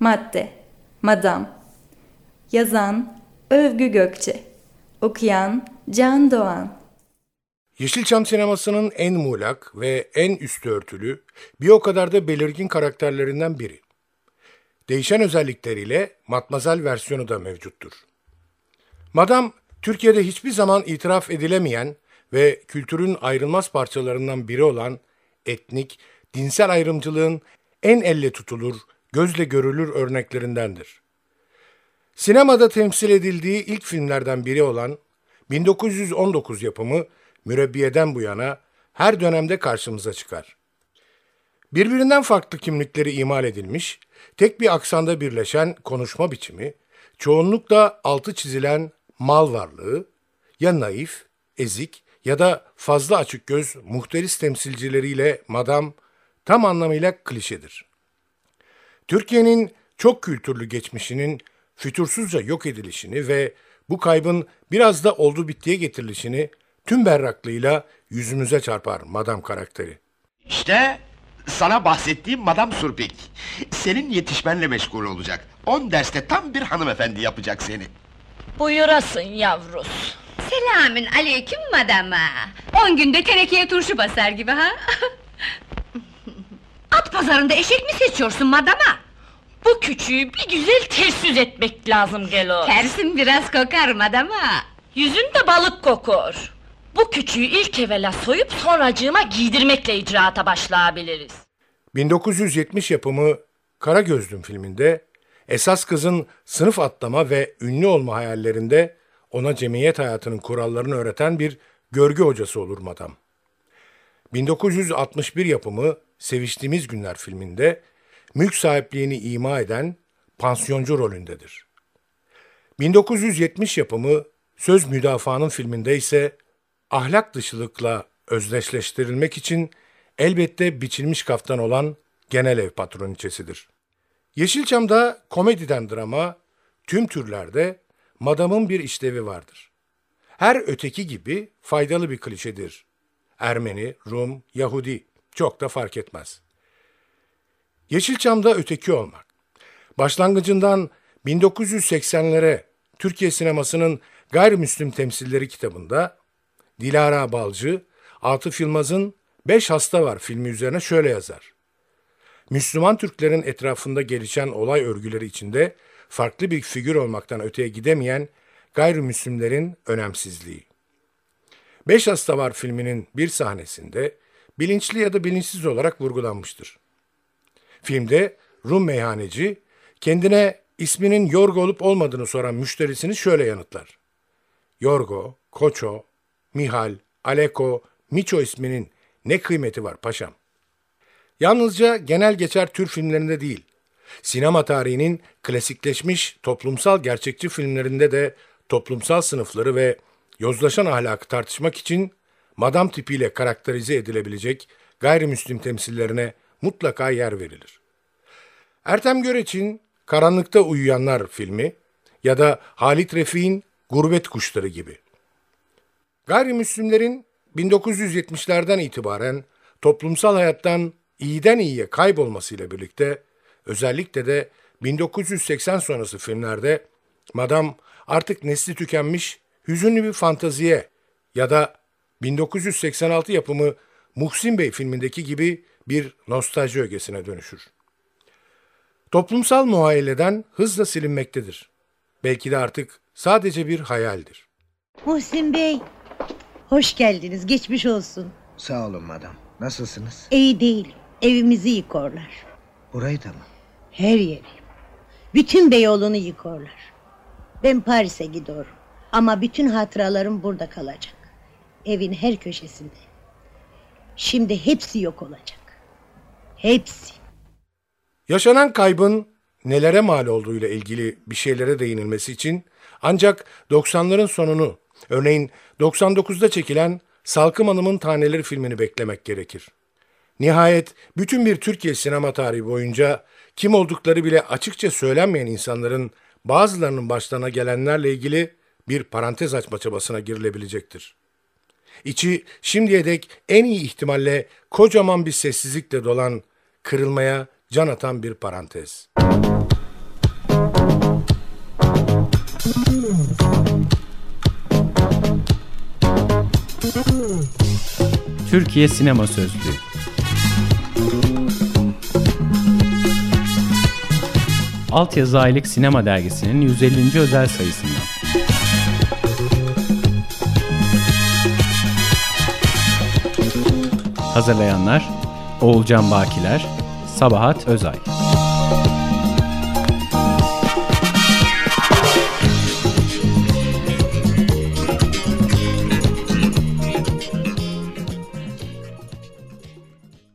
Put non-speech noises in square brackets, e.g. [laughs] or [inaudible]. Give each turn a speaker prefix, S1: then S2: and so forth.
S1: Madde Madam Yazan Övgü Gökçe Okuyan Can Doğan
S2: Yeşilçam sinemasının en muğlak ve en üstü örtülü, bir o kadar da belirgin karakterlerinden biri. Değişen özellikleriyle matmazel versiyonu da mevcuttur. Madam, Türkiye'de hiçbir zaman itiraf edilemeyen ve kültürün ayrılmaz parçalarından biri olan etnik, dinsel ayrımcılığın en elle tutulur, gözle görülür örneklerindendir. Sinemada temsil edildiği ilk filmlerden biri olan 1919 yapımı Mürebbiye'den bu yana her dönemde karşımıza çıkar. Birbirinden farklı kimlikleri imal edilmiş, tek bir aksanda birleşen konuşma biçimi, çoğunlukla altı çizilen mal varlığı, ya naif, ezik ya da fazla açık göz muhteris temsilcileriyle madam tam anlamıyla klişedir. Türkiye'nin çok kültürlü geçmişinin fütursuzca yok edilişini ve bu kaybın biraz da oldu bittiye getirilişini tüm berraklığıyla yüzümüze çarpar madam karakteri.
S3: İşte sana bahsettiğim Madame Surpik. Senin yetişmenle meşgul olacak. On derste tam bir hanımefendi yapacak seni.
S4: Buyurasın yavrus.
S5: Selamün aleyküm madama. On günde tenekeye turşu basar gibi ha? [laughs] At pazarında eşek mi seçiyorsun madama?
S4: Bu küçüğü bir güzel ters yüz etmek lazım Gelo.
S5: Tersin biraz kokar madama.
S4: Yüzün de balık kokur. Bu küçüğü ilk evvela soyup sonracığıma giydirmekle icraata başlayabiliriz.
S2: 1970 yapımı Kara Gözlüm filminde esas kızın sınıf atlama ve ünlü olma hayallerinde ona cemiyet hayatının kurallarını öğreten bir görgü hocası olur madam. 1961 yapımı Seviştiğimiz Günler filminde mülk sahipliğini ima eden pansiyoncu rolündedir. 1970 yapımı Söz Müdafaanın filminde ise ahlak dışılıkla özdeşleştirilmek için elbette biçilmiş kaftan olan genel ev patroniçesidir. Yeşilçam'da komediden drama, tüm türlerde madamın bir işlevi vardır. Her öteki gibi faydalı bir klişedir. Ermeni, Rum, Yahudi çok da fark etmez. Yeşilçam'da öteki olmak. Başlangıcından 1980'lere Türkiye sinemasının gayrimüslim temsilleri kitabında Dilara Balcı, Atıf Yılmaz'ın Beş Hasta Var filmi üzerine şöyle yazar. Müslüman Türklerin etrafında gelişen olay örgüleri içinde farklı bir figür olmaktan öteye gidemeyen gayrimüslimlerin önemsizliği. Beş Hasta Var filminin bir sahnesinde bilinçli ya da bilinçsiz olarak vurgulanmıştır. Filmde Rum meyhaneci kendine isminin Yorgo olup olmadığını soran müşterisini şöyle yanıtlar. Yorgo, Koço, Mihal, Aleko, Miço isminin ne kıymeti var paşam? Yalnızca genel geçer tür filmlerinde değil, sinema tarihinin klasikleşmiş toplumsal gerçekçi filmlerinde de toplumsal sınıfları ve yozlaşan ahlakı tartışmak için madam tipiyle karakterize edilebilecek gayrimüslim temsillerine mutlaka yer verilir. Ertem Göreç'in Karanlıkta Uyuyanlar filmi ya da Halit Refik'in Gurbet Kuşları gibi. Gayrimüslimlerin 1970'lerden itibaren toplumsal hayattan iyiden iyiye kaybolmasıyla birlikte özellikle de 1980 sonrası filmlerde Madam artık nesli tükenmiş hüzünlü bir fantaziye ya da 1986 yapımı Muhsin Bey filmindeki gibi bir nostalji ögesine dönüşür. Toplumsal muayyeleden hızla silinmektedir. Belki de artık sadece bir hayaldir.
S6: Muhsin Bey, hoş geldiniz. Geçmiş olsun.
S7: Sağ olun madam. Nasılsınız?
S6: İyi değil. Evimizi yıkorlar.
S7: Burayı da mı?
S6: Her yeri. Bütün Beyoğlu'nu yıkorlar. Ben Paris'e gidiyorum. Ama bütün hatıralarım burada kalacak. Evin her köşesinde. Şimdi hepsi yok olacak. Hepsi.
S2: Yaşanan kaybın nelere mal olduğuyla ilgili bir şeylere değinilmesi için ancak 90'ların sonunu, örneğin 99'da çekilen Salkım Hanım'ın Taneleri filmini beklemek gerekir. Nihayet bütün bir Türkiye sinema tarihi boyunca kim oldukları bile açıkça söylenmeyen insanların bazılarının başlarına gelenlerle ilgili bir parantez açma çabasına girilebilecektir. İçi şimdiye dek en iyi ihtimalle kocaman bir sessizlikle dolan, kırılmaya can atan bir parantez.
S8: Türkiye Sinema Sözlüğü Altyazı Aylık Sinema Dergisi'nin 150. özel sayısından. Hazırlayanlar Oğulcan Bakiler, Sabahat Özay